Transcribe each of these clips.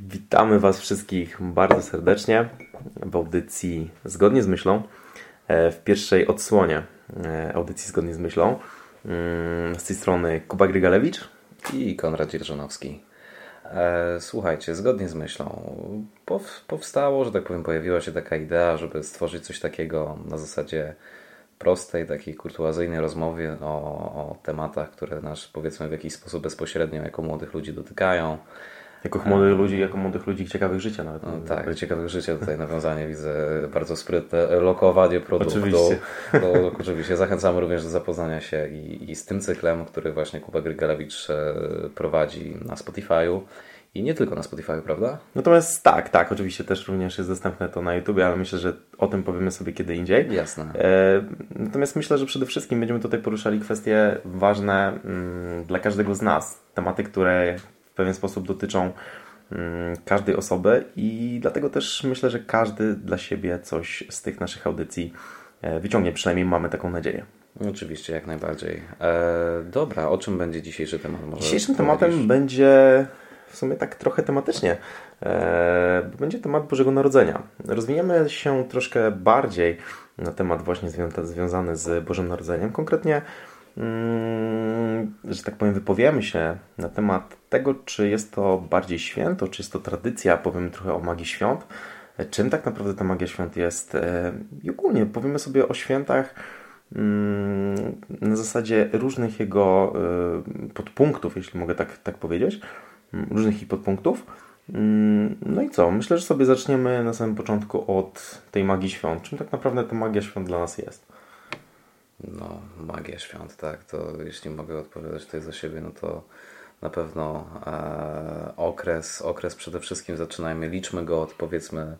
Witamy Was wszystkich bardzo serdecznie w audycji Zgodnie z Myślą, e, w pierwszej odsłonie e, audycji Zgodnie z Myślą. Mm, z tej strony Kuba Grygalewicz i Konrad Dzierżonowski. E, słuchajcie, zgodnie z myślą powstało, że tak powiem, pojawiła się taka idea, żeby stworzyć coś takiego na zasadzie prostej, takiej kurtuazyjnej rozmowy o, o tematach, które nas powiedzmy w jakiś sposób bezpośrednio jako młodych ludzi dotykają. Jako młodych ludzi, jako młodych ludzi ciekawych życia nawet. No, tak, ciekawych życia. Tutaj nawiązanie widzę bardzo sprytne. Lokowanie produktu. Oczywiście. To, oczywiście. Zachęcamy również do zapoznania się i, i z tym cyklem, który właśnie Kuba Grygalewicz e, prowadzi na Spotify'u. I nie tylko na Spotify, prawda? Natomiast tak, tak, oczywiście też również jest dostępne to na YouTube, ale myślę, że o tym powiemy sobie kiedy indziej. Jasne. E, natomiast myślę, że przede wszystkim będziemy tutaj poruszali kwestie ważne mm, dla każdego z nas. Tematy, które pewien sposób dotyczą mm, każdej osoby i dlatego też myślę, że każdy dla siebie coś z tych naszych audycji e, wyciągnie. Przynajmniej mamy taką nadzieję. Oczywiście, jak najbardziej. E, dobra, o czym będzie dzisiejszy temat? Może Dzisiejszym tematem będzie w sumie tak trochę tematycznie, e, będzie temat Bożego Narodzenia. Rozwiniemy się troszkę bardziej na temat właśnie związany z Bożym Narodzeniem. Konkretnie, że tak powiem, wypowiemy się na temat tego, czy jest to bardziej święto, czy jest to tradycja, powiemy trochę o magii świąt, czym tak naprawdę ta magia świąt jest e, i ogólnie powiemy sobie o świętach mm, na zasadzie różnych jego e, podpunktów, jeśli mogę tak, tak powiedzieć różnych ich podpunktów. Mm, no i co? Myślę, że sobie zaczniemy na samym początku od tej magii świąt. Czym tak naprawdę ta magia świąt dla nas jest? No, magia świąt, tak. To jeśli mogę odpowiadać tutaj za siebie, no to na pewno e, okres, okres przede wszystkim zaczynajmy, liczmy go od powiedzmy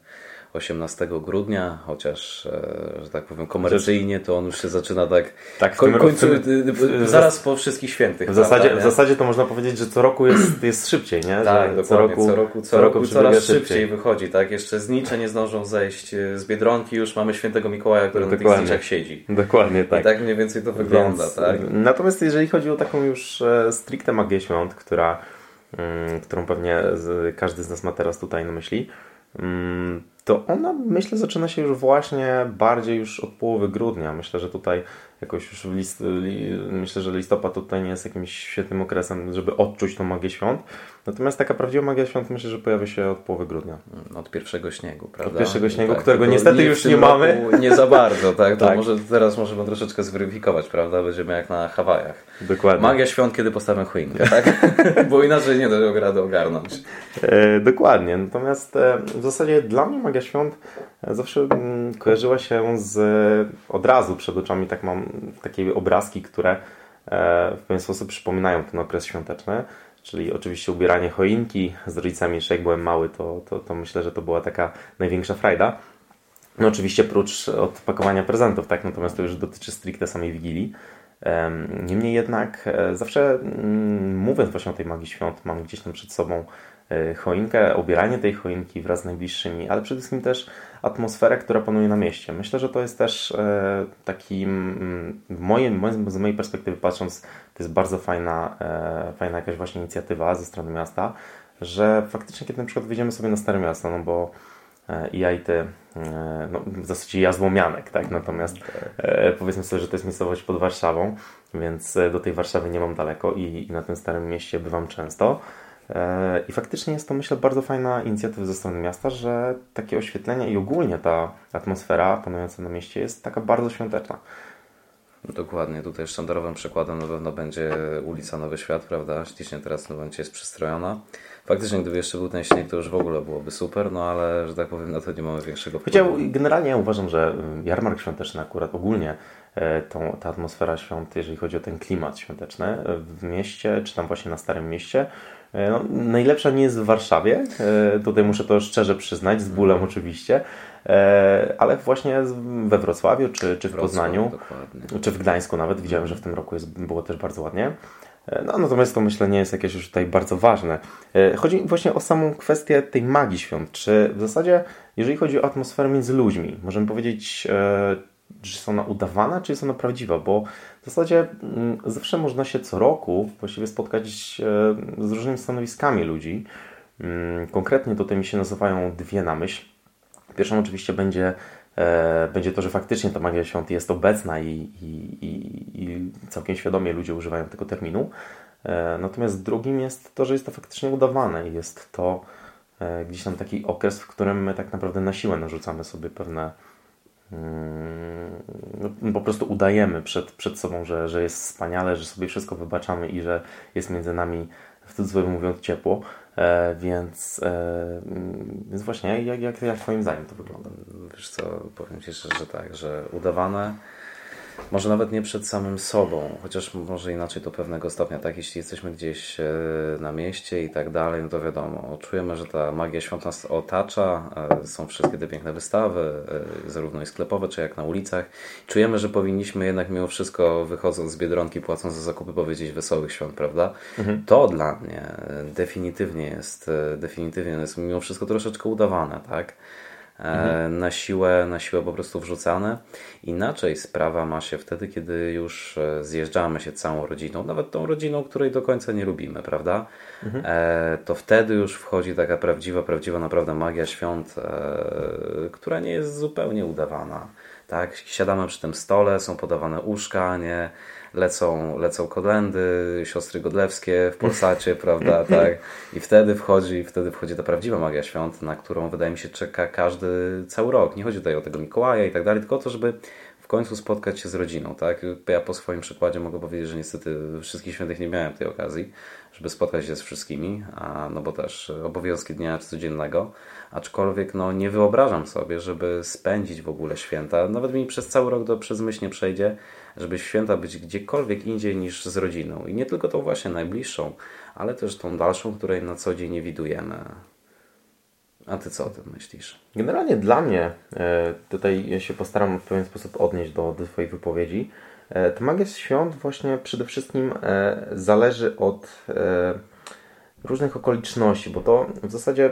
18 grudnia, chociaż, e, że tak powiem, komercyjnie to on już się zaczyna tak, tak w końcu, w tym, zaraz po wszystkich świętych. W zasadzie, w zasadzie to można powiedzieć, że co roku jest, jest szybciej, nie? Tak. Co roku, co roku, co roku coraz szybciej. szybciej wychodzi, tak? Jeszcze znicze nie zdążą zejść z Biedronki, już mamy świętego Mikołaja, który Dokładnie. na tych zniczach siedzi. Dokładnie, tak. I tak mniej więcej to wygląda, Więc, tak? Natomiast jeżeli chodzi o taką już e, stricte magię świąt, która, mm, którą pewnie każdy z nas ma teraz tutaj na myśli, mm, to ona myślę zaczyna się już właśnie bardziej już od połowy grudnia. Myślę, że tutaj jakoś już list, li, myślę, że listopad tutaj nie jest jakimś świetnym okresem, żeby odczuć tą magię świąt. Natomiast taka prawdziwa magia świąt myślę, że pojawia się od połowy grudnia. Mm, od pierwszego śniegu, prawda? Od pierwszego śniegu, tak, którego niestety już nie mamy. Nie za bardzo, tak? To tak. może teraz możemy troszeczkę zweryfikować, prawda? Będziemy jak na Hawajach. Dokładnie. Magia świąt, kiedy postawimy choinkę, tak? Bo inaczej nie da rady ogarnąć. E, dokładnie. Natomiast e, w zasadzie dla mnie magia świąt e, zawsze m, mm, kojarzyła się z od razu przed oczami tak mam takie obrazki, które e, w pewien sposób przypominają ten okres świąteczny. Czyli oczywiście ubieranie choinki z rodzicami. Jeszcze jak byłem mały, to, to, to myślę, że to była taka największa frajda. No oczywiście prócz odpakowania prezentów, tak? Natomiast to już dotyczy stricte samej Wigilii. Niemniej jednak e, zawsze mm, mówiąc właśnie o tej magii świąt, mam gdzieś tam przed sobą e, choinkę, obieranie tej choinki wraz z najbliższymi, ale przede wszystkim też atmosferę, która panuje na mieście. Myślę, że to jest też e, taki, moje, z mojej perspektywy patrząc, to jest bardzo fajna, fajna jakaś właśnie inicjatywa ze strony miasta, że faktycznie kiedy na przykład wyjdziemy sobie na Stare Miasto, no bo i ja i ty, no, w zasadzie ja złomianek, tak? Natomiast powiedzmy sobie, że to jest miejscowość pod Warszawą, więc do tej Warszawy nie mam daleko i, i na tym starym mieście bywam często. I faktycznie jest to, myślę, bardzo fajna inicjatywa ze strony miasta, że takie oświetlenie i ogólnie ta atmosfera panująca na mieście jest taka bardzo świąteczna. Dokładnie, tutaj sztandarowym przykładem na pewno będzie ulica Nowy Świat, prawda? Ślicznie teraz w tym momencie jest przystrojona. Faktycznie, gdyby jeszcze był ten śnieg, to już w ogóle byłoby super, no ale, że tak powiem, na to nie mamy większego wpływu. Generalnie ja uważam, że jarmark świąteczny akurat ogólnie e, tą, ta atmosfera świąt, jeżeli chodzi o ten klimat świąteczny e, w mieście, czy tam właśnie na Starym Mieście, e, no, najlepsza nie jest w Warszawie, tutaj muszę to szczerze przyznać, z bólem mhm. oczywiście, ale właśnie we Wrocławiu, czy, czy w Wrocław, Poznaniu, dokładnie. czy w Gdańsku nawet, widziałem, że w tym roku jest, było też bardzo ładnie. E, no, natomiast to myślę nie jest jakieś już tutaj bardzo ważne. E, chodzi właśnie o samą kwestię tej magii świąt. Czy w zasadzie, jeżeli chodzi o atmosferę między ludźmi, możemy powiedzieć, e, czy jest ona udawana, czy jest ona prawdziwa? Bo w zasadzie zawsze można się co roku właściwie spotkać z różnymi stanowiskami ludzi. Mm, konkretnie tutaj mi się nazywają dwie na myśl. Pierwszą oczywiście będzie, e, będzie to, że faktycznie ta magia świąt jest obecna i, i, i, i całkiem świadomie ludzie używają tego terminu. E, natomiast drugim jest to, że jest to faktycznie udawane i jest to e, gdzieś tam taki okres, w którym my tak naprawdę na siłę narzucamy sobie pewne mm, no, po prostu udajemy przed, przed sobą, że, że jest wspaniale, że sobie wszystko wybaczamy i że jest między nami w cudzysłowie mówiąc ciepło, e, więc, e, więc właśnie jak, jak, jak Twoim zdaniem to wygląda? Wiesz co, powiem Ci szczerze, że tak, że udawane może nawet nie przed samym sobą, chociaż może inaczej do pewnego stopnia, tak? Jeśli jesteśmy gdzieś e, na mieście i tak dalej, no to wiadomo, czujemy, że ta magia świąt nas otacza, e, są wszystkie te piękne wystawy, e, zarówno i sklepowe, czy jak na ulicach. Czujemy, że powinniśmy jednak mimo wszystko, wychodząc z Biedronki, płacąc za zakupy, powiedzieć wesołych świąt, prawda? Mhm. To dla mnie definitywnie jest, definitywnie jest mimo wszystko troszeczkę udawane, tak? Mhm. na, siłę, na siłę po prostu wrzucane. Inaczej sprawa ma się wtedy, kiedy już e, zjeżdżamy się całą rodziną, nawet tą rodziną, której do końca nie lubimy, prawda? Mhm. E, to wtedy już wchodzi taka prawdziwa, prawdziwa naprawdę magia świąt, która nie jest zupełnie udawana. Tak? Siadamy przy tym stole, są podawane uszka, nie? Lecą, lecą kolendy, siostry Godlewskie w Polsacie, prawda, tak. I wtedy wchodzi, wtedy wchodzi ta prawdziwa magia świąt, na którą wydaje mi się czeka każdy cały rok. Nie chodzi tutaj o tego Mikołaja i tak dalej, tylko o to, żeby w końcu spotkać się z rodziną, tak. Ja po swoim przykładzie mogę powiedzieć, że niestety wszystkich świętych nie miałem tej okazji, żeby spotkać się z wszystkimi, a, no bo też obowiązki dnia codziennego, aczkolwiek no nie wyobrażam sobie, żeby spędzić w ogóle święta, nawet mi przez cały rok do przez myśl nie przejdzie, żeby święta być gdziekolwiek indziej niż z rodziną. I nie tylko tą właśnie najbliższą, ale też tą dalszą, której na co dzień nie widujemy. A ty co o tym myślisz? Generalnie dla mnie, e, tutaj się postaram w pewien sposób odnieść do, do Twojej wypowiedzi. E, ta magia świąt właśnie przede wszystkim e, zależy od różnych okoliczności, bo to w zasadzie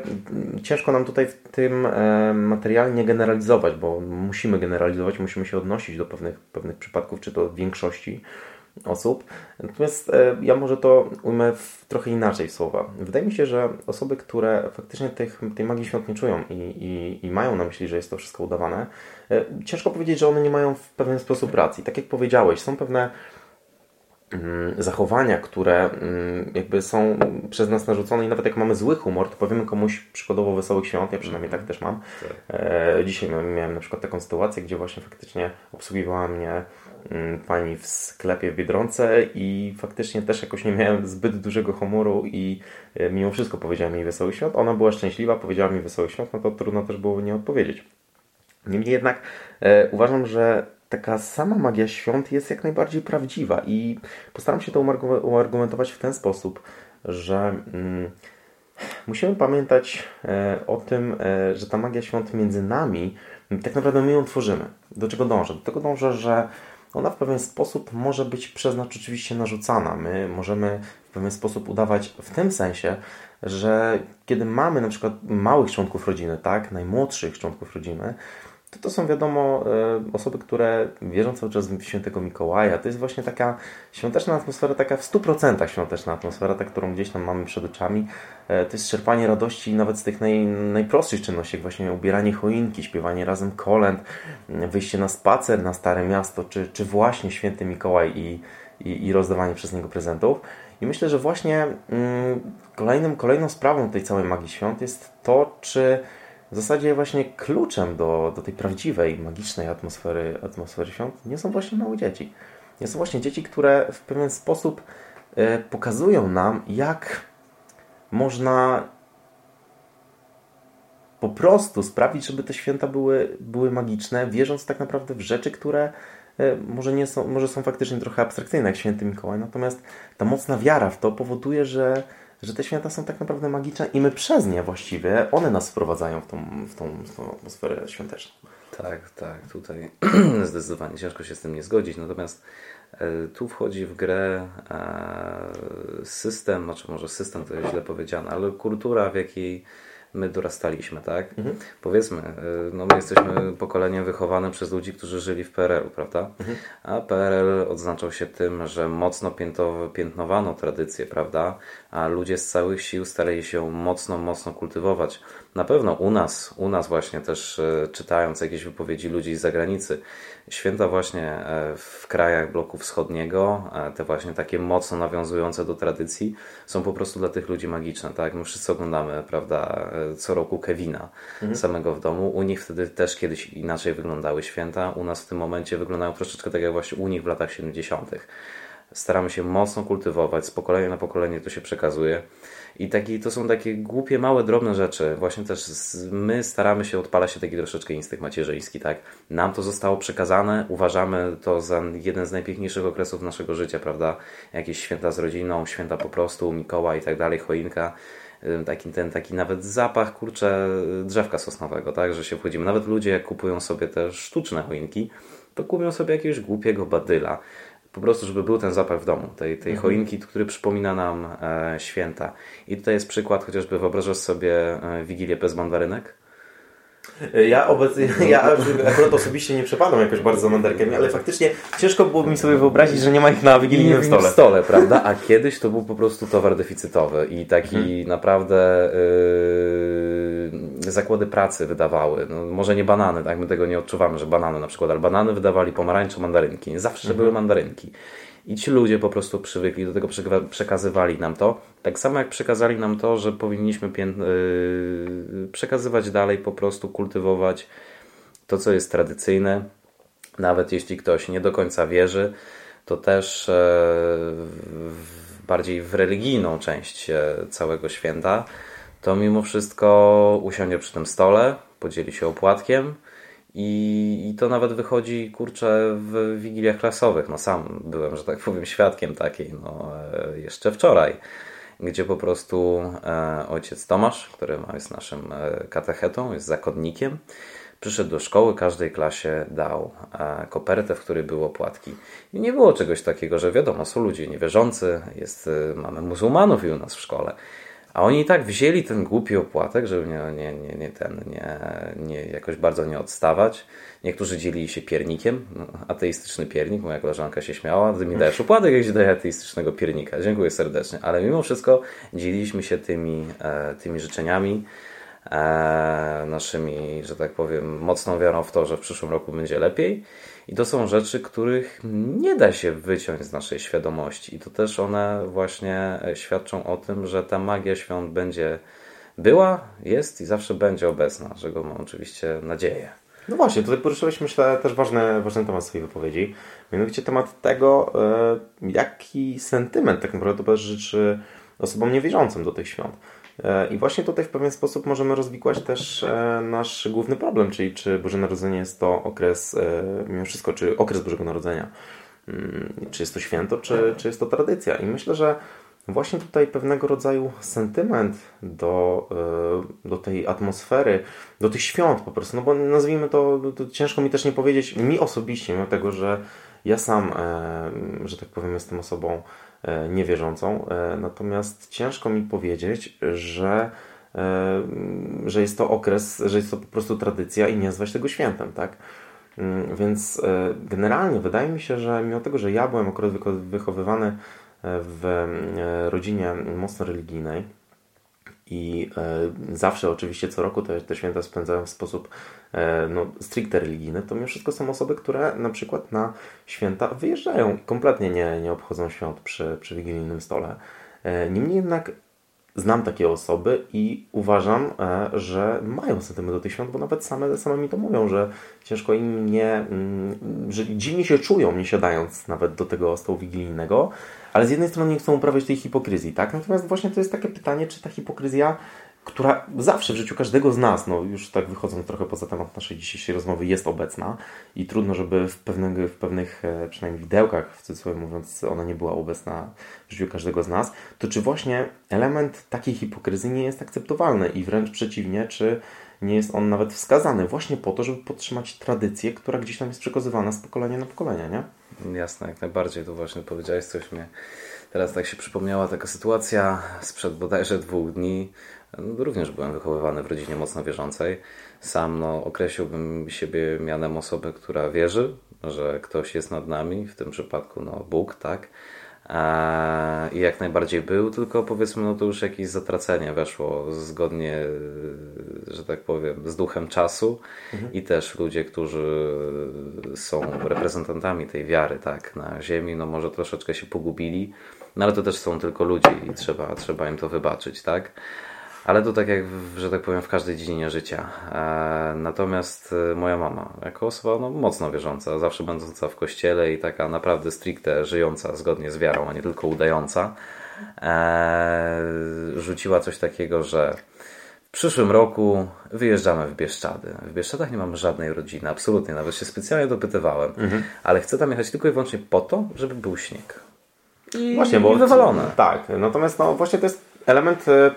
ciężko nam tutaj w tym e, materiale nie generalizować, bo musimy generalizować, musimy się odnosić do pewnych, pewnych przypadków, czy to większości osób. Natomiast e, ja może to ujmę w trochę inaczej słowa. Wydaje mi się, że osoby, które faktycznie tych, tej magii świąt nie czują i, i, i mają na myśli, że jest to wszystko udawane, e, ciężko powiedzieć, że one nie mają w pewien sposób racji. Tak jak powiedziałeś, są pewne zachowania, które mm, jakby są przez nas narzucone i nawet jak mamy zły humor, to powiemy komuś przykładowo wesołych świąt, ja przynajmniej tak też mam. Tak. E, dzisiaj miałem na przykład taką sytuację, gdzie właśnie faktycznie obsługiwała mnie mm, pani w sklepie w Biedronce i faktycznie też jakoś nie miałem zbyt dużego humoru i e, mimo wszystko powiedziałem jej wesołych świąt. Ona była szczęśliwa, powiedziała mi wesołych świąt, no to trudno też było nie odpowiedzieć. Niemniej jednak e, uważam, że taka sama magia świąt jest jak najbardziej prawdziwa i postaram się to uargumentować w ten sposób, że mm, musimy pamiętać e, o tym, e, że ta magia świąt między nami, tak naprawdę my ją tworzymy. Do czego dążę? Do tego dążę, że ona w pewien sposób może być przez nas oczywiście narzucana. My możemy w pewien sposób udawać w tym sensie, że kiedy mamy na przykład małych członków rodziny, tak, najmłodszych członków rodziny, to są wiadomo e, osoby, które wierzą cały czas w świętego Mikołaja. To jest właśnie taka świąteczna atmosfera, taka w 100% świąteczna atmosfera, ta, którą gdzieś tam mamy przed oczami. E, to jest czerpanie radości nawet z tych naj, najprostszych czynności, jak właśnie ubieranie choinki, śpiewanie razem kolęd, wyjście na spacer na Stare Miasto, czy, czy właśnie święty Mikołaj i, i, i rozdawanie przez niego prezentów. I myślę, że właśnie mm, kolejnym, kolejną sprawą tej całej magii świąt jest to, czy w zasadzie właśnie kluczem do, do tej prawdziwej, magicznej atmosfery, atmosfery świąt nie są właśnie małe dzieci. Nie są właśnie dzieci, które w pewien sposób e, pokazują nam, jak można po prostu sprawić, żeby te święta były, były magiczne, wierząc tak naprawdę w rzeczy, które e, może, nie są, może są faktycznie trochę abstrakcyjne, jak święty Mikołaj, natomiast ta mocna wiara w to powoduje, że że te święta są tak naprawdę magiczne i my przez nie właściwie, one nas wprowadzają w tą, w tą, w tą atmosferę świąteczną. Tak, tak, tutaj zdecydowanie ciężko się z tym nie zgodzić, natomiast e, tu wchodzi w grę e, system, znaczy może system to jest źle powiedziane, ale kultura, w jakiej my dorastaliśmy, tak? Mhm. Powiedzmy, y, no my jesteśmy pokoleniem wychowanym przez ludzi, którzy żyli w PRL-u, prawda? Mhm. A PRL odznaczał się tym, że mocno piętnowano tradycję, prawda? A ludzie z całych sił starali się mocno, mocno kultywować. Na pewno u nas, u nas właśnie też y, czytając jakieś wypowiedzi ludzi z zagranicy, święta właśnie e, w krajach bloku wschodniego, e, te właśnie takie mocno nawiązujące do tradycji, są po prostu dla tych ludzi magiczne, tak? My wszyscy oglądamy, prawda, e, co roku Kevina mhm. samego w domu. U nich wtedy też kiedyś inaczej wyglądały święta. U nas w tym momencie wyglądają troszeczkę tak jak właśnie u nich w latach 70. Staramy się mocno kultywować, z pokolenia na pokolenie to się przekazuje. I taki, to są takie głupie, małe, drobne rzeczy. Właśnie też z, my staramy się, odpala się taki troszeczkę instynkt macierzyński, tak? Nam to zostało przekazane, uważamy to za jeden z najpiękniejszych okresów naszego życia, prawda? Jakieś święta z rodziną, święta po prostu, Mikoła i tak dalej, choinka taki, ten taki nawet zapach, kurczę, drzewka sosnowego, tak, że się wchodzimy. Nawet ludzie, jak kupują sobie te sztuczne choinki, to kupią sobie jakiegoś głupiego badyla, po prostu, żeby był ten zapach w domu, tej, tej mhm. choinki, który przypomina nam e, święta. I tutaj jest przykład, chociażby wyobrażasz sobie e, Wigilię bez mandarynek? Ja obecnie, ja akurat osobiście nie przepadam jakoś bardzo za mandarynkami, ale faktycznie ciężko było mi sobie wyobrazić, że nie ma ich na wigilijnym stole. stole, prawda? A kiedyś to był po prostu towar deficytowy i taki mhm. naprawdę yy, zakłady pracy wydawały. No, może nie banany, tak? My tego nie odczuwamy, że banany na przykład, ale banany wydawali pomarańcze, mandarynki. Zawsze mhm. były mandarynki. I ci ludzie po prostu przywykli do tego, przekazywali nam to. Tak samo jak przekazali nam to, że powinniśmy yy, przekazywać dalej, po prostu kultywować to, co jest tradycyjne. Nawet jeśli ktoś nie do końca wierzy, to też e, bardziej w religijną część e, całego święta, to mimo wszystko usiądzie przy tym stole, podzieli się opłatkiem i, I to nawet wychodzi, kurczę, w wigiliach klasowych. No sam byłem, że tak powiem, świadkiem takiej, no e, jeszcze wczoraj, gdzie po prostu e, ojciec Tomasz, który jest naszym e, katechetą, jest zakonnikiem, przyszedł do szkoły, każdej klasie dał e, kopertę, w której były opłatki. I nie było czegoś takiego, że wiadomo, są ludzie niewierzący, jest, e, mamy muzułmanów i u nas w szkole. A oni i tak wzięli ten głupi opłatek, żeby nie, nie, nie, nie, ten, nie, nie jakoś bardzo nie odstawać. Niektórzy dzielili się piernikiem, no, ateistyczny piernik, moja koleżanka się śmiała, ty mi dajesz opłatek, jak się daje ateistycznego piernika. Dziękuję serdecznie. Ale mimo wszystko dzieliliśmy się tymi, e, tymi życzeniami, e, naszymi, że tak powiem, mocną wiarą w to, że w przyszłym roku będzie lepiej. I to są rzeczy, których nie da się wyciąć z naszej świadomości. I to też one właśnie świadczą o tym, że ta magia świąt będzie była, jest i zawsze będzie obecna, czego mam oczywiście nadzieję. No właśnie, tutaj poruszyłeś myślę też ważny, ważny temat swojej wypowiedzi. Mianowicie temat tego, e, jaki sentyment tak naprawdę to życzy osobom niewierzącym do tych świąt. E, I właśnie tutaj w pewien sposób możemy rozwikłać też e, nasz główny problem, czyli czy Boże Narodzenie jest to okres, e, mimo wszystko, czy okres Bożego Narodzenia, mm, czy jest to święto, czy, czy jest to tradycja. I myślę, że właśnie tutaj pewnego rodzaju sentyment do, do tej atmosfery, do tych świąt po prostu, no bo nazwijmy to, to ciężko mi też nie powiedzieć, mi osobiście, mimo tego, że ja sam, że tak powiem, jestem osobą niewierzącą. E, natomiast ciężko mi powiedzieć, że, e, że jest to okres, że jest to po prostu tradycja i nie nazwać tego świętem, tak? Mm, więc generalnie wydaje mi się, że mimo tego, że ja byłem akurat wychowywany w rodzinie mocno religijnej, i e, zawsze oczywiście co roku te, te święta spędzałem w sposób e, no, stricte religijny, to mimo wszystko są osoby, które na przykład na święta wyjeżdżają. I kompletnie nie, nie obchodzą świąt przy, przy wigilijnym stole. E, niemniej jednak znam takie osoby i uważam, e, że mają sentyment do tych świąt, bo nawet same, same mi to mówią, że ciężko im nie, mm, że dziwnie się czują, nie siadając nawet do tego stołu wigilijnego, ale z jednej strony nie chcą uprawiać tej hipokryzji, tak? Natomiast właśnie to jest takie pytanie, czy ta hipokryzja która zawsze w życiu każdego z nas, no już tak wychodząc trochę poza temat naszej dzisiejszej rozmowy, jest obecna i trudno, żeby w pewnych, w pewnych e, przynajmniej widełkach, w cudzysłowie mówiąc, ona nie była obecna w życiu każdego z nas, to czy właśnie element takiej hipokryzji nie jest akceptowalny i wręcz przeciwnie, czy nie jest on nawet wskazany właśnie po to, żeby podtrzymać tradycję, która gdzieś tam jest przekazywana z pokolenia na pokolenie, nie? Jasne, jak najbardziej. Tu właśnie powiedziałeś coś mnie... Teraz tak się przypomniała taka sytuacja sprzed bodajże dwóch dni, no, również byłem wychowywany w rodzinie mocno wierzącej. Sam no, określiłbym siebie mianem osoby, która wierzy, że ktoś jest nad nami, w tym przypadku no, Bóg, tak? I jak najbardziej był, tylko powiedzmy, no to już jakieś zatracenie weszło zgodnie, że tak powiem, z duchem czasu mhm. i też ludzie, którzy są reprezentantami tej wiary, tak, na ziemi, no może troszeczkę się pogubili, no ale to też są tylko ludzie i trzeba, trzeba im to wybaczyć, tak. Ale to tak jak, że tak powiem, w każdej dziedzinie życia. E, natomiast e, moja mama, jako osoba no, mocno wierząca, zawsze będąca w kościele i taka naprawdę stricte żyjąca zgodnie z wiarą, a nie tylko udająca, e, rzuciła coś takiego, że w przyszłym roku wyjeżdżamy w Bieszczady. W Bieszczadach nie mamy żadnej rodziny, absolutnie, nawet się specjalnie dopytywałem, mhm. ale chcę tam jechać tylko i wyłącznie po to, żeby był śnieg. I, właśnie, bo, i wywalone. Tak, natomiast no, właśnie to jest element e,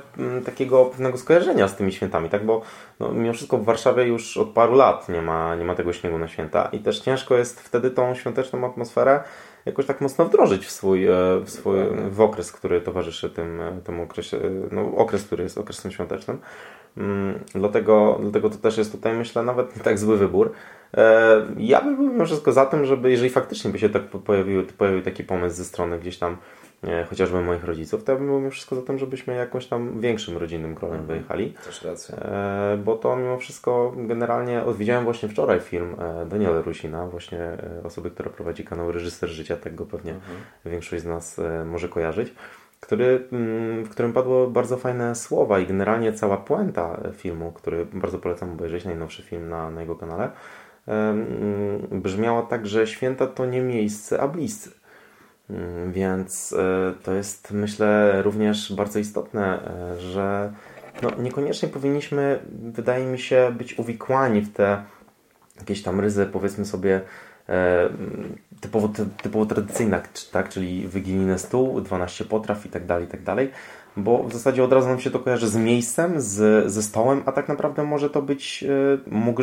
takiego pewnego skojarzenia z tymi świętami, tak? Bo no, mimo wszystko w Warszawie już od paru lat nie ma, nie ma tego śniegu na święta i też ciężko jest wtedy tą świąteczną atmosferę jakoś tak mocno wdrożyć w swój, e, w swój w okres, który towarzyszy tym, e, tym okresie, no, okres, który jest okresem świątecznym. Mm, dlatego, dlatego to też jest tutaj, myślę, nawet nie tak zły wybór. Ja bym był mimo wszystko za tym, żeby jeżeli faktycznie by się tak pojawił, pojawił taki pomysł ze strony gdzieś tam chociażby moich rodziców, to ja bym był mimo wszystko za tym, żebyśmy jakoś tam większym rodzinnym gronem mhm. wyjechali. Też racja. E, bo to mimo wszystko generalnie odwiedziałem właśnie wczoraj film e, Daniela Rusina, właśnie e, osoby, która prowadzi kanał Reżyser Życia, tak go pewnie mhm. większość z nas może kojarzyć. Który, mm, w którym padło bardzo fajne słowa i generalnie cała puenta filmu, który bardzo polecam obejrzeć, najnowszy film na, na jego kanale, mm, brzmiała tak, że święta to nie miejsce, a bliscy. Mm, więc e, to jest, myślę, również bardzo istotne, e, że no, niekoniecznie powinniśmy, wydaje mi się, być uwikłani w te jakieś tam ryzy, powiedzmy sobie, e, typowo, typowo tak? czyli wigilijny stół, 12 potraw i tak dalej, i tak dalej, bo w zasadzie od razu nam się to kojarzy z miejscem, z, ze stołem, a tak naprawdę może to być,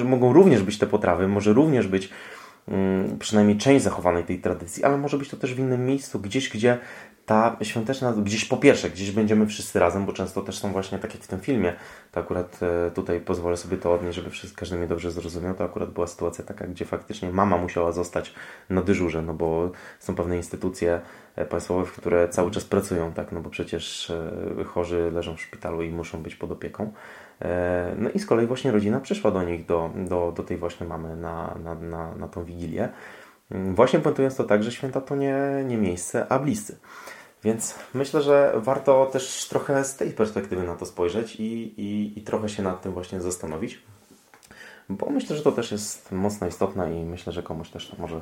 mogą również być te potrawy, może również być przynajmniej część zachowanej tej tradycji, ale może być to też w innym miejscu, gdzieś, gdzie ta świąteczna, gdzieś po pierwsze, gdzieś będziemy wszyscy razem, bo często też są właśnie, tak jak w tym filmie, to akurat e, tutaj pozwolę sobie to odnieść, żeby każdy mnie dobrze zrozumiał, to akurat była sytuacja taka, gdzie faktycznie mama musiała zostać na dyżurze, no bo są pewne instytucje e, państwowe, które cały czas pracują, tak, no bo przecież e, chorzy leżą w szpitalu i muszą być pod opieką. E, no i z kolei właśnie rodzina przyszła do nich, do, do, do tej właśnie mamy na, na, na, na tą wigilię. Mm, właśnie puentując to tak, że święta to nie, nie miejsce, a bliscy. Więc myślę, że warto też trochę z tej perspektywy na to spojrzeć i, i, i trochę się nad tym właśnie zastanowić. Bo myślę, że to też jest mocno istotne i myślę, że komuś też to może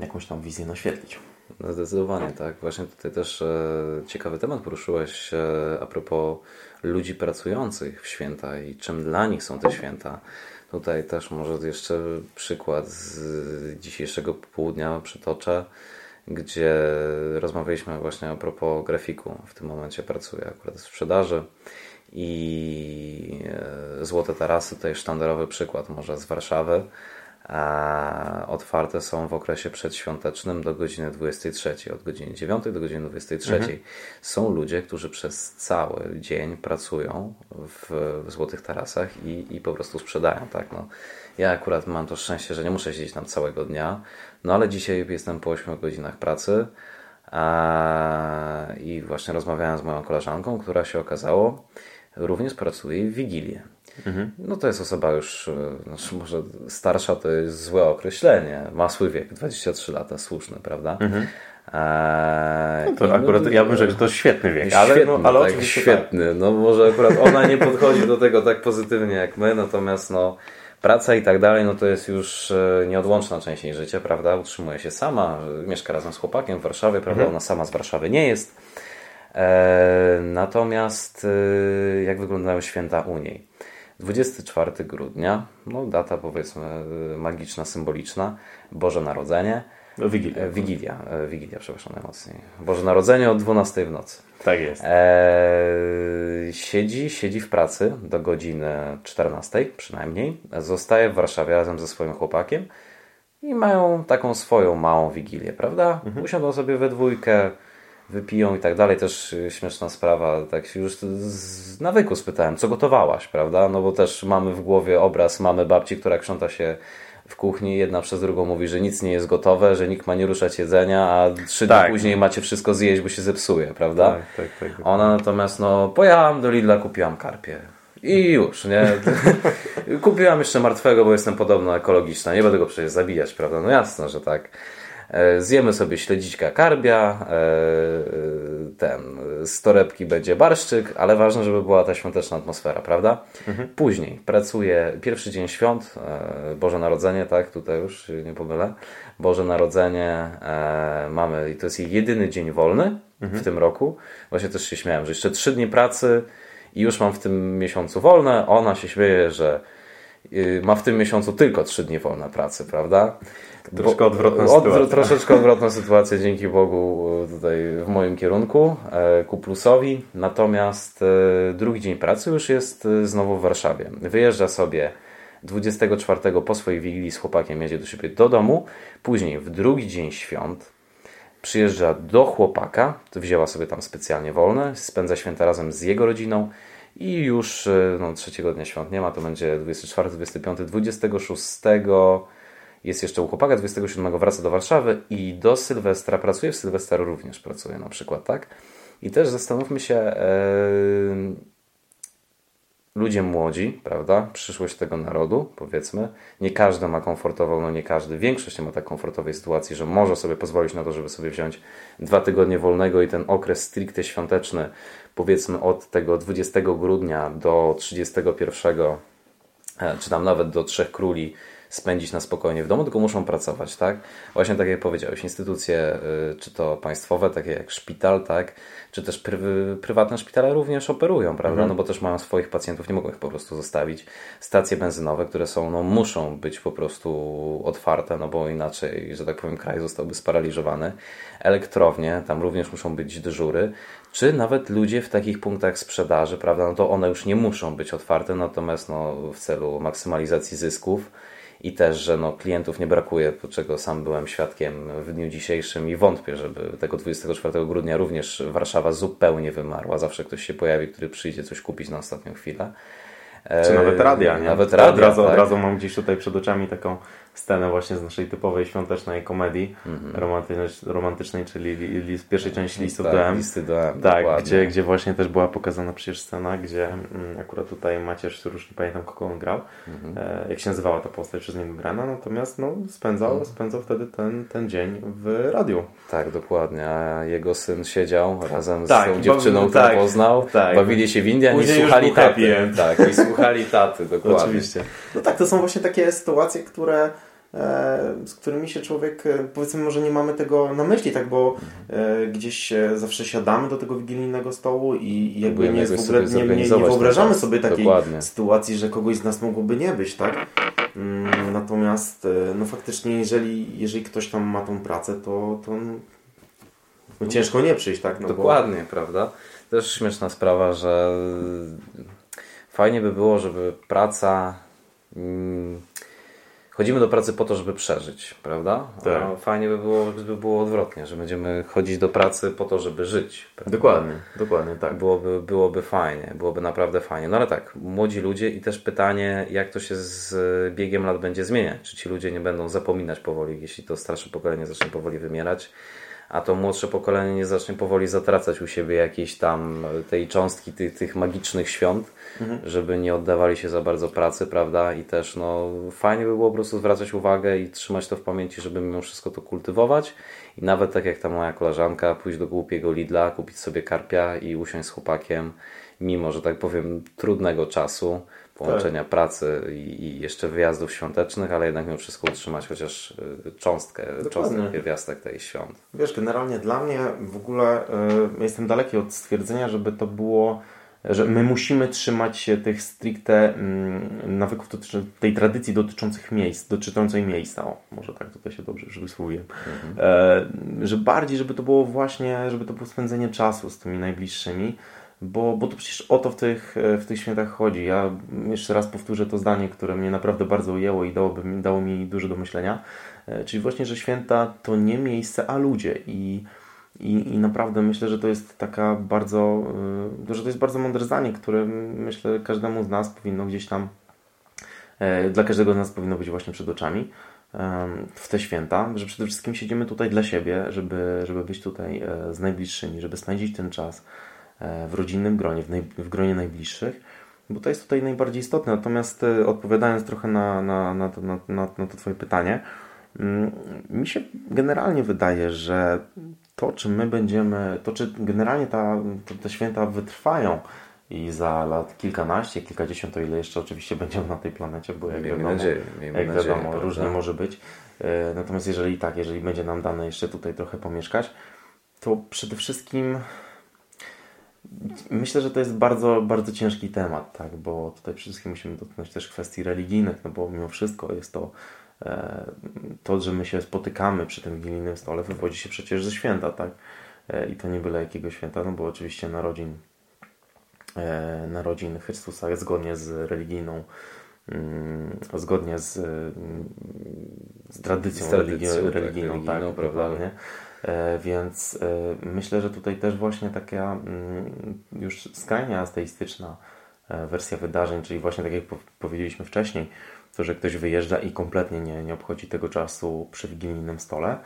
jakąś tam wizję naświetlić. No zdecydowanie, tak. Właśnie tutaj też e, ciekawy temat poruszyłeś e, a propos ludzi pracujących w święta i czym dla nich są te święta. Tutaj też może jeszcze przykład z dzisiejszego południa przytoczę, gdzie rozmawialiśmy właśnie a propos grafiku. W tym momencie pracuję akurat w sprzedaży i e, Złote Tarasy, tutaj sztandarowy przykład może z Warszawy otwarte są w okresie przedświątecznym do godziny 23, od godziny 9 do godziny 23. Mhm. Są ludzie, którzy przez cały dzień pracują w, w Złotych Tarasach i, i po prostu sprzedają. Tak? No, ja akurat mam to szczęście, że nie muszę siedzieć tam całego dnia, no ale dzisiaj jestem po 8 godzinach pracy a, i właśnie rozmawiałem z moją koleżanką, która się okazało również pracuje w Wigilię. Mhm. No to jest osoba już, e, znaczy może starsza to jest złe określenie. Ma swój wiek, 23 lata, słuszny, prawda? Mhm. Eee, no to akurat no, ja bym rzekł, że to świetny wiek, ale, świetny, no, ale tak, świetny. Tak. No może akurat ona nie podchodzi do tego tak pozytywnie jak my, natomiast no praca i tak dalej, no to jest już e, nieodłączna część jej życia, prawda? Utrzymuje się sama, mieszka razem z chłopakiem w Warszawie, prawda? Mhm. Ona sama z Warszawy nie jest. Eee, natomiast e, jak wyglądają święta u niej? 24 grudnia, no data powiedzmy magiczna, symboliczna, Boże Narodzenie. Wigilia. E, Wigilia, e, Wigilia, przepraszam najmocniej. Boże Narodzenie o 12 w nocy. Tak jest. E, siedzi, siedzi w pracy do godziny 14 przynajmniej. Zostaje w Warszawie razem ze swoim chłopakiem i mają taką swoją małą wigilię, prawda? Mhm. Usiądą sobie we dwójkę, wypiją i tak dalej. Też y, śmieszna sprawa, tak się już z nawyku spytałem, co gotowałaś, prawda? No bo też mamy w głowie obraz mamy babci, która krząta się w kuchni, jedna przez drugą mówi, że nic nie jest gotowe, że nikt ma nie ruszać jedzenia, a trzy Tak. dni później macie wszystko zjeść, bo się zepsuje, prawda? Tak, tak, tak. tak. Ona natomiast, no, pojechałam do Lidla, kupiłam karpie. I już, nie? Kupiłam jeszcze martwego, bo jestem podobno ekologiczna. Nie będę go przecież zabijać, prawda? No jasne, że tak. E, Zjemy sobie śledziczka karbia, e, ten, z torebki będzie barszczyk, ale ważne, żeby była ta świąteczna atmosfera, prawda? Później pracuję, pierwszy dzień świąt, e, Boże Narodzenie, tak, tutaj już nie pomylę. Boże Narodzenie e, mamy i to jest jej jedyny dzień wolny w tym roku. Właśnie też się śmiałem, że jeszcze trzy dni pracy i już mam w tym miesiącu wolne. Ona się śmieje, że ma w tym miesiącu tylko trzy dni wolne pracy, prawda? Troszkę odwrotna Odwró- sytuacja. Troszeczkę odwrotna sytuacja, dzięki Bogu, y, tutaj w moim kierunku, e, ku plusowi. Natomiast drugi dzień pracy już jest znowu w Warszawie. Wyjeżdża sobie 24 po swojej wigilii z chłopakiem, jedzie do siebie do domu. Później w drugi dzień świąt przyjeżdża do chłopaka, wzięła sobie tam specjalnie wolne, spędza święta razem z jego rodziną i już e, no, trzeciego dnia świąt nie ma, to będzie 24, 25, 26 jest jeszcze u chłopaka, 27 wraca do Warszawy i do Sylwestra pracuje, w Sylwestra również pracuje na przykład, tak? I też zastanówmy się, e, ludzie młodzi, prawda? Przyszłość tego narodu, powiedzmy. Nie każdy ma komfortową, no nie każdy, większość nie ma tak komfortowej sytuacji, że może sobie pozwolić na to, żeby sobie wziąć dwa tygodnie wolnego i ten okres stricte świąteczny, powiedzmy od tego 20 grudnia do 31, e, czy tam nawet do Trzech Króli, spędzić na spokojnie w domu, tylko muszą pracować, tak? Właśnie tak jak powiedziałeś, instytucje, y, czy to państwowe, takie jak szpital, tak? Czy też prywatne szpitale również operują, prawda? No bo też mają swoich pacjentów, nie mogą ich po prostu zostawić. Stacje benzynowe, które są, no muszą być po prostu otwarte, no bo inaczej, że tak powiem, kraj zostałby sparaliżowany. Elektrownie, tam również muszą być dyżury. Czy nawet ludzie w takich punktach sprzedaży, prawda? No to one już nie muszą być otwarte, natomiast no, w celu maksymalizacji zysków i też, że no, klientów nie brakuje, czego sam byłem świadkiem w dniu dzisiejszym i wątpię, żeby tego 24 grudnia również Warszawa zupełnie wymarła. Zawsze ktoś się pojawi, który przyjdzie coś kupić na ostatnią chwilę. Czy nawet E, radia, nie? Nawet radia, Od razu, tak? od razu mam gdzieś tutaj przed oczami taką scenę właśnie z naszej typowej świątecznej komedii Mhm. romantycznej, romantycznej, czyli li, li, z pierwszej części listów tak, do M. listy do M, Tak, dokładnie. gdzie, gdzie właśnie też była pokazana przecież scena, gdzie mm, akurat tutaj Macierz już nie pamiętam kogo on grał, Mhm. e, jak się nazywała ta postać przez niego grana, natomiast no, spędzał, spędzał wtedy ten, ten dzień w radiu. Tak, dokładnie. A jego syn siedział razem z Tak, tą dziewczyną, bawi- którą tak, poznał. tak. Bawili się w Indian i słuchali taty. Tak, i słuchali taty, dokładnie. Oczywiście. No tak, to są właśnie takie sytuacje, które z którymi się człowiek, e, powiedzmy może nie mamy tego na myśli, tak, bo e, gdzieś e, zawsze siadamy do tego wigilijnego stołu i jakby nie, w ogóle, nie, nie, nie zorganizować wyobrażamy sobie takiej Dokładnie. sytuacji, że kogoś z nas mogłoby nie być, tak? Mm, Natomiast e, no faktycznie jeżeli, jeżeli ktoś tam ma tą pracę, to, to no, ciężko nie przyjść, tak? No bo- Dokładnie, prawda? Też śmieszna sprawa, że fajnie by było, żeby praca. Chodzimy do pracy po to, żeby przeżyć, prawda? Tak. A fajnie by było, gdyby było odwrotnie, że będziemy chodzić do pracy po to, żeby żyć. Prawda? Dokładnie, dokładnie, tak. Byłoby, byłoby fajnie, byłoby naprawdę fajnie. No ale tak, młodzi ludzie i też pytanie, jak to się z biegiem lat będzie zmieniać. Czy ci ludzie nie będą zapominać powoli, jeśli to starsze pokolenie zacznie powoli wymierać, a to młodsze pokolenie nie zacznie powoli zatracać u siebie jakiejś tam tej cząstki tych, tych magicznych świąt, żeby nie oddawali się za bardzo pracy, prawda? I też no fajnie by było po prostu zwracać uwagę i trzymać to w pamięci, żeby mimo wszystko to kultywować i nawet tak jak ta moja koleżanka, pójść do głupiego Lidla, kupić sobie karpia i usiąść z chłopakiem, mimo, że tak powiem, trudnego czasu, połączenia Tak. pracy i, i jeszcze wyjazdów świątecznych, ale jednak mimo wszystko utrzymać chociaż y, cząstkę, cząstkę pierwiastek tej świąt. Wiesz, generalnie dla mnie w ogóle y, jestem daleki od stwierdzenia, żeby to było, że my musimy trzymać się tych stricte mm, nawyków, dotyczy, tej tradycji dotyczących miejsc, dotyczącej miejsca. O, może tak tutaj się dobrze już wysłowiłem. E, że bardziej, żeby to było właśnie, żeby to było spędzenie czasu z tymi najbliższymi. Bo, bo to przecież o to w tych, w tych świętach chodzi. Ja jeszcze raz powtórzę to zdanie, które mnie naprawdę bardzo ujęło i dałoby, dało mi dużo do myślenia. E, Czyli właśnie, że święta to nie miejsce, a ludzie. I I, I naprawdę myślę, że to jest taka bardzo, y, że to jest bardzo mądre zdanie, które myślę każdemu z nas powinno gdzieś tam, e, dla każdego z nas powinno być właśnie przed oczami w te święta, że przede wszystkim siedzimy tutaj dla siebie, żeby, żeby być tutaj e, z najbliższymi, żeby spędzić ten czas e, w rodzinnym gronie, w, naj, w gronie najbliższych, bo to jest tutaj najbardziej istotne. Natomiast odpowiadając trochę na, na, na, to, na, na, na to Twoje pytanie, mm, mi się generalnie wydaje, że to, czy my będziemy, to czy generalnie ta, te święta wytrwają i za lat kilkanaście, kilkadziesiąt, o ile jeszcze oczywiście będziemy na tej planecie, bo jak wiadomo, nadzieję, jak nadzieję, wiadomo różnie może być. E, natomiast jeżeli tak, jeżeli będzie nam dane jeszcze tutaj trochę pomieszkać, to przede wszystkim myślę, że to jest bardzo, bardzo ciężki temat, tak, bo tutaj przede wszystkim musimy dotknąć też kwestii religijnych, no bo mimo wszystko jest to E, to, że my się spotykamy przy tym wigilijnym stole, wywodzi się przecież ze święta, tak? E, I to nie byle jakiego święta, no bo oczywiście narodzin, e, narodzin Chrystusa jest zgodnie z religijną, mm, zgodnie z, z tradycją, z tradycją religijną, tak, religijną, tak, prawda? Nie? Więc myślę, że tutaj też właśnie taka mm, już skrajnie ateistyczna wersja wydarzeń, czyli właśnie tak jak powiedzieliśmy wcześniej, to, że ktoś wyjeżdża i kompletnie nie, nie obchodzi tego czasu przy wigilijnym stole,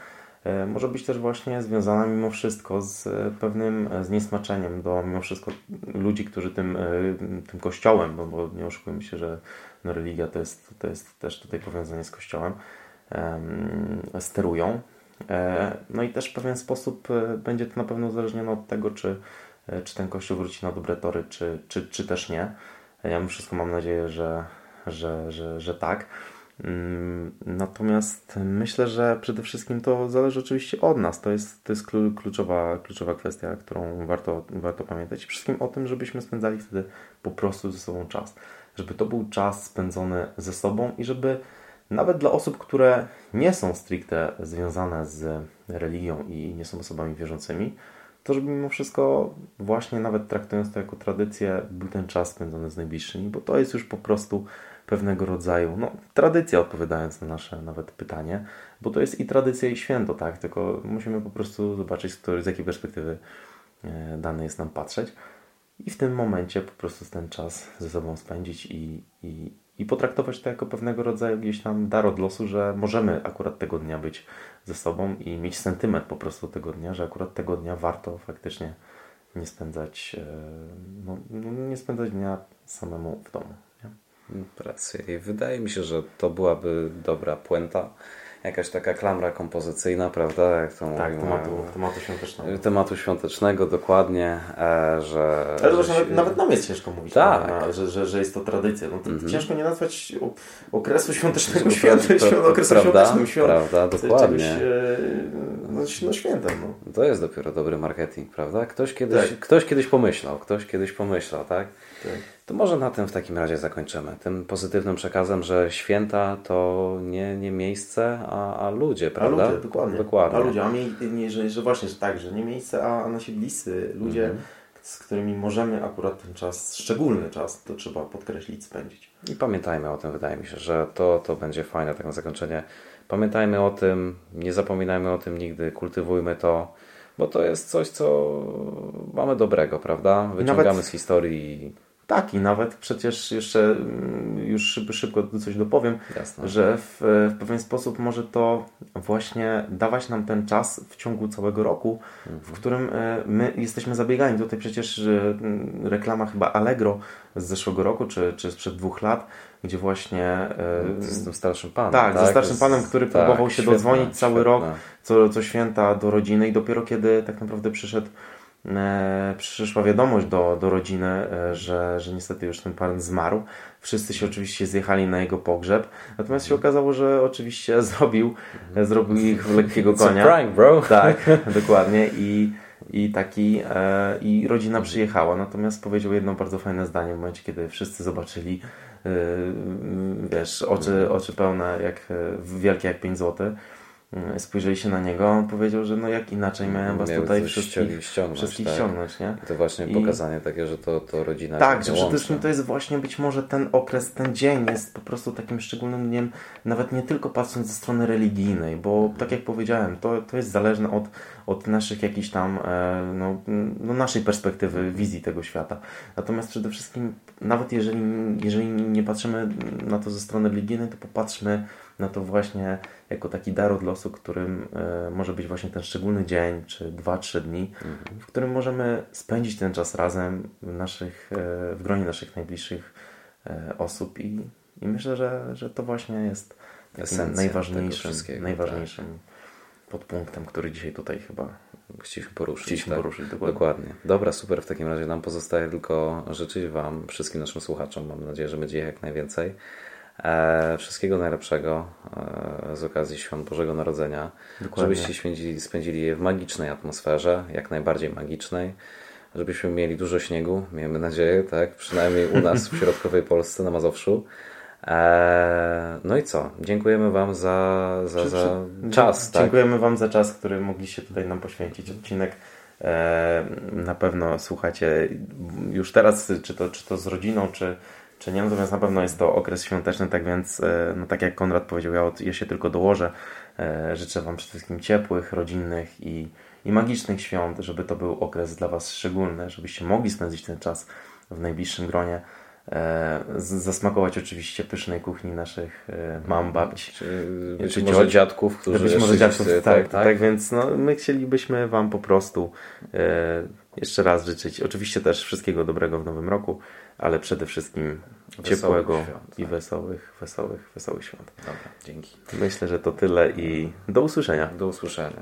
e, może być też właśnie związana mimo wszystko z pewnym zniesmaczeniem do mimo wszystko ludzi, którzy tym, e, tym kościołem, bo, bo nie oszukujmy się, że no, religia to jest, to jest też tutaj powiązanie z kościołem, sterują. E, no i też w pewien sposób będzie to na pewno uzależnione od tego, czy, czy ten kościół wróci na dobre tory, czy, czy, czy też nie. Ja mimo wszystko mam nadzieję, że, że, że, że tak. Mm, natomiast myślę, że przede wszystkim to zależy oczywiście od nas. To jest, to jest kluczowa, kluczowa kwestia, którą warto, warto pamiętać. Wszystkim o tym, żebyśmy spędzali wtedy po prostu ze sobą czas. Żeby to był czas spędzony ze sobą i żeby nawet dla osób, które nie są stricte związane z religią i nie są osobami wierzącymi, to żeby mimo wszystko właśnie nawet traktując to jako tradycję, był ten czas spędzony z najbliższymi, bo to jest już po prostu pewnego rodzaju no, tradycja, odpowiadając na nasze nawet pytanie, bo to jest i tradycja, i święto, tak? Tylko musimy po prostu zobaczyć, z, z jakiej perspektywy e, dane jest nam patrzeć i w tym momencie po prostu ten czas ze sobą spędzić i, i, i potraktować to jako pewnego rodzaju gdzieś tam dar od losu, że możemy akurat tego dnia być ze sobą i mieć sentyment po prostu tego dnia, że akurat tego dnia warto faktycznie nie spędzać, e, no, no, nie spędzać dnia samemu w domu. Nie? I wydaje mi się, że to byłaby dobra puenta jakaś taka klamra kompozycyjna, prawda? Jak to tak, mówimy, tematu, tematu świątecznego. Tematu świątecznego, dokładnie, e, że... Ale że, nawet, nawet nam jest ciężko mówić, tak. na, że, że, że jest to tradycja. No to mm -hmm. Ciężko nie nazwać okresu świątecznego świętem, świąt, okresu prawda, świątecznym świąt, prawda, dokładnie. Czegoś, e, no, no świętem. No. To jest dopiero dobry marketing, prawda? Ktoś kiedyś, tak. ktoś kiedyś pomyślał, ktoś kiedyś pomyślał, tak? Tak. To może na tym w takim razie zakończymy. Tym pozytywnym przekazem, że święta to nie, nie miejsce, a, a ludzie, prawda? A ludzie, dokładnie. dokładnie. A ludzie, a mi, nie, że, że właśnie, że tak, że nie miejsce, a, a nasi bliscy ludzie, mhm. z którymi możemy akurat ten czas, szczególny czas, to trzeba podkreślić, spędzić. I pamiętajmy o tym, wydaje mi się, że to, to będzie fajne takie zakończenie. Pamiętajmy o tym, nie zapominajmy o tym nigdy, kultywujmy to, bo to jest coś, co mamy dobrego, prawda? Wyciągamy Nawet... z historii tak, i nawet przecież jeszcze mm, już szybko coś dopowiem, Jasne. że w, w, pewien sposób może to właśnie dawać nam ten czas w ciągu całego roku, mhm. w którym e, my jesteśmy zabiegani. Tutaj przecież mm, reklama chyba Allegro z zeszłego roku, czy, czy sprzed dwóch lat, gdzie właśnie... E, z tym starszym panem. Tak, tak? ze starszym panem, który tak, próbował się świetne, dodzwonić cały świetne. rok, co, co święta do rodziny i dopiero kiedy tak naprawdę przyszedł E, przyszła wiadomość do, do rodziny, e, że, że niestety już ten pan zmarł. Wszyscy się oczywiście zjechali na jego pogrzeb. Natomiast się okazało, że oczywiście zrobił, e, zrobił ich w lekkiego konia. prank, bro. Tak, dokładnie. I, i taki e, i rodzina przyjechała. Natomiast powiedział jedno bardzo fajne zdanie w momencie, kiedy wszyscy zobaczyli e, wiesz, oczy, oczy pełne jak wielkie jak 5 zł mm, spojrzeli się na niego, on powiedział, że no jak inaczej miałem was Miał tutaj wszystkich ściągnąć, wszystkich tak? ściągnąć, nie? I to właśnie I- pokazanie takie, że to, to rodzina Tak, że przede wszystkim to jest właśnie być może ten okres, ten dzień jest po prostu takim szczególnym dniem, nawet nie tylko patrząc ze strony religijnej, bo tak jak powiedziałem, to, to jest zależne od, od naszych jakichś tam, e, no, no naszej perspektywy, wizji tego świata. Natomiast przede wszystkim, nawet jeżeli, jeżeli nie patrzymy na to ze strony religijnej, to popatrzmy na to właśnie jako taki dar od losu, którym e, może być właśnie ten szczególny dzień, czy dwa, trzy dni, w którym możemy spędzić ten czas razem w, naszych, e, w gronie naszych najbliższych e, osób i, i myślę, że, że to właśnie jest takim najważniejszym, wszystkiego, tak. najważniejszym podpunktem, który dzisiaj tutaj chyba Chcieliśmy poruszyć. chcieliśmy tak. poruszyć. Dokładnie. Dokładnie. Dobra, super. W takim razie nam pozostaje tylko życzyć Wam, wszystkim naszym słuchaczom, mam nadzieję, że będzie ich jak najwięcej, wszystkiego najlepszego e, z okazji Świąt Bożego Narodzenia. Dokładnie. Żebyście spędzili, spędzili je w magicznej atmosferze, jak najbardziej magicznej. Żebyśmy mieli dużo śniegu, miejmy nadzieję, tak? Przynajmniej u nas w środkowej Polsce, na Mazowszu. E, no i co? Dziękujemy Wam za, za, za czas, tak? Dziękujemy Wam za czas, który mogliście tutaj nam poświęcić. Odcinek e, na pewno słuchacie już teraz, czy to, czy to z rodziną, czy, czy nie, natomiast na pewno jest to okres świąteczny, tak więc, e, no tak jak Konrad powiedział, ja, od- ja się tylko dołożę. E, życzę Wam przede wszystkim ciepłych, rodzinnych i, i magicznych świąt, żeby to był okres dla Was szczególny, żebyście mogli spędzić ten czas w najbliższym gronie. E, z- zasmakować oczywiście pysznej kuchni naszych mam, babci. Czy, być Czy może dziadków, którzy być może dziadków, gdzieś, tak, tak, więc no, my chcielibyśmy Wam po prostu e, jeszcze raz życzyć oczywiście też wszystkiego dobrego w nowym roku, ale przede wszystkim Wesołych ciepłego świąt, i tak. wesołych, wesołych, wesołych świąt. Dobra, dzięki. Myślę, że to tyle i do usłyszenia. Do usłyszenia.